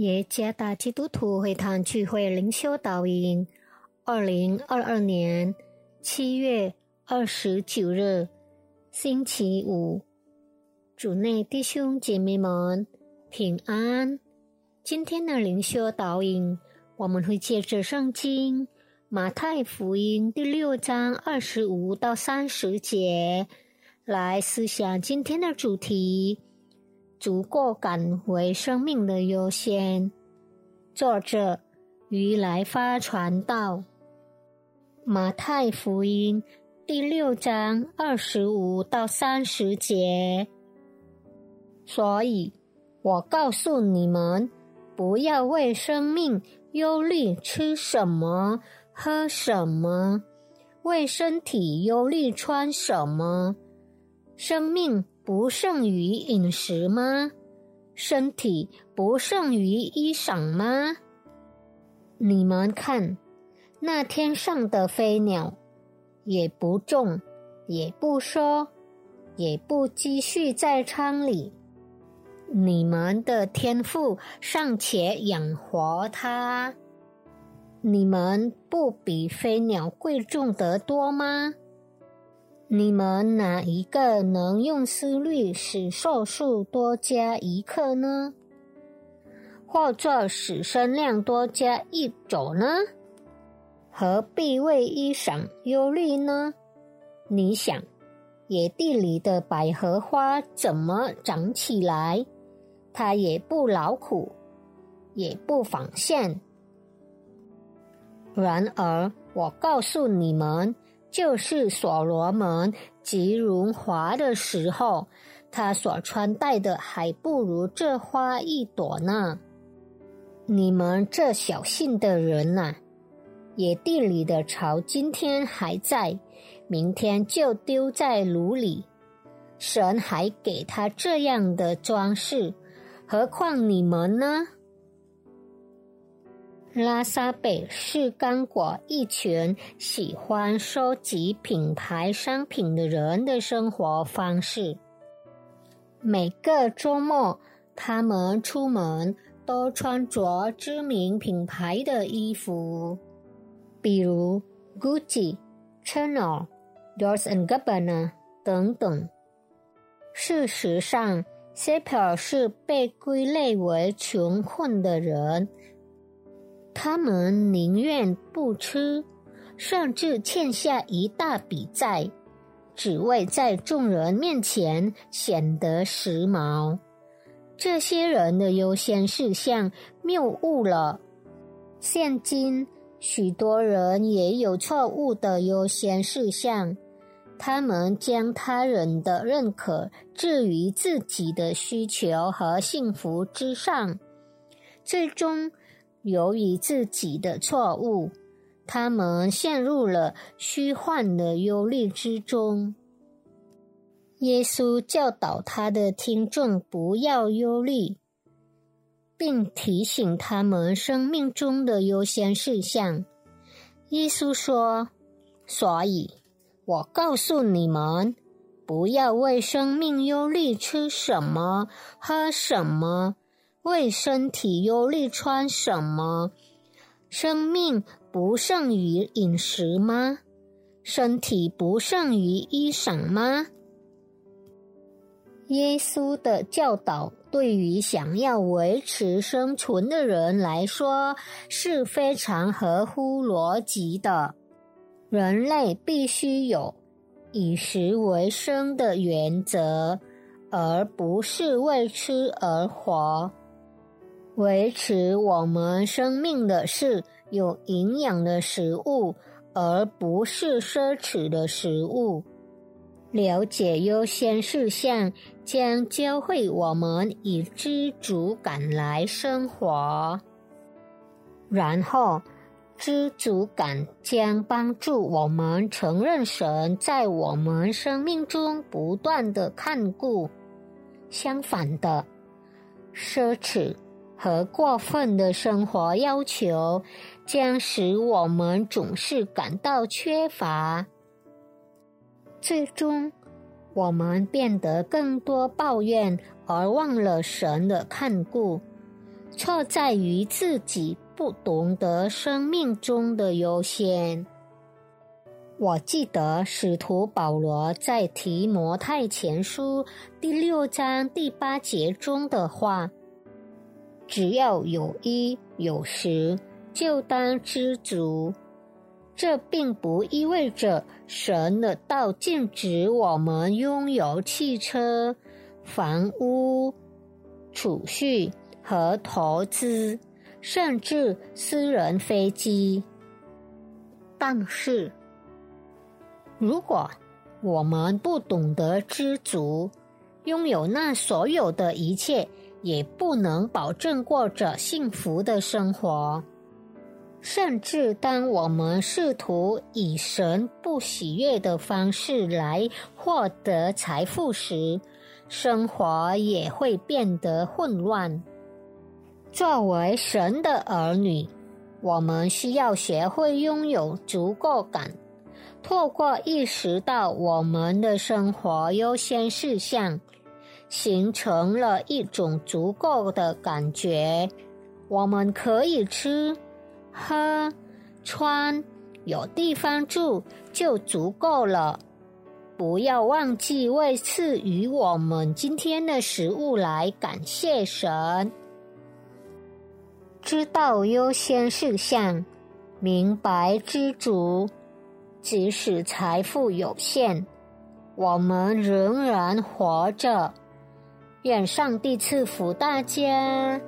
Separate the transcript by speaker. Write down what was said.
Speaker 1: 耶加达基督徒会堂聚会灵修导引，二零二二年七月二十九日，星期五，主内弟兄姐妹们平安。今天的灵修导引，我们会借着圣经马太福音第六章二十五到三十节来思想今天的主题。足够感回生命的优先。作者：于来发传道。马太福音第六章二十五到三十节。所以，我告诉你们，不要为生命忧虑吃什么、喝什么；为身体忧虑穿什么。生命。不胜于饮食吗？身体不胜于衣裳吗？你们看，那天上的飞鸟，也不种，也不收，也不积蓄在仓里，你们的天赋尚且养活它，你们不比飞鸟贵重得多吗？你们哪一个能用思虑使寿数多加一刻呢？或者使身量多加一肘呢？何必为衣裳忧虑呢？你想，野地里的百合花怎么长起来？它也不劳苦，也不纺线。然而，我告诉你们。就是所罗门极荣华的时候，他所穿戴的还不如这花一朵呢。你们这小信的人呐，野地里的巢今天还在，明天就丢在炉里。神还给他这样的装饰，何况你们呢？拉萨北是刚果一群喜欢收集品牌商品的人的生活方式。每个周末，他们出门都穿着知名品牌的衣服，比如 Gucci、Chanel、d o r c e g a b b a n a 等等。事实上 s e p e r 是被归类为穷困的人。他们宁愿不吃，甚至欠下一大笔债，只为在众人面前显得时髦。这些人的优先事项谬误了。现今许多人也有错误的优先事项，他们将他人的认可置于自己的需求和幸福之上，最终。由于自己的错误，他们陷入了虚幻的忧虑之中。耶稣教导他的听众不要忧虑，并提醒他们生命中的优先事项。耶稣说：“所以，我告诉你们，不要为生命忧虑，吃什么，喝什么。”为身体忧虑穿什么？生命不胜于饮食吗？身体不胜于衣裳吗？耶稣的教导对于想要维持生存的人来说是非常合乎逻辑的。人类必须有以食为生的原则，而不是为吃而活。维持我们生命的是有营养的食物，而不是奢侈的食物。了解优先事项，将教会我们以知足感来生活。然后，知足感将帮助我们承认神在我们生命中不断的看顾。相反的，奢侈。和过分的生活要求，将使我们总是感到缺乏。最终，我们变得更多抱怨，而忘了神的看顾。错在于自己不懂得生命中的优先。我记得使徒保罗在提摩太前书第六章第八节中的话：“只要有衣有食，就当知足。”这并不意味着神的道禁止我们拥有汽车、房屋、储蓄和投资，甚至私人飞机。但是，如果我们不懂得知足，拥有那所有的一切，也不能保证过着幸福的生活。甚至当我们试图以神不喜悦的方式来获得财富时，生活也会变得混乱。作为神的儿女，我们需要学会拥有足够感。透过意识到我们的生活优先事项，形成了一种足够的感觉。我们可以吃、喝、穿，有地方住就足够了。不要忘记为赐予我们今天的食物来感谢神。知道优先事项，明白知足。即使财富有限，我们仍然活着。愿上帝赐福大家。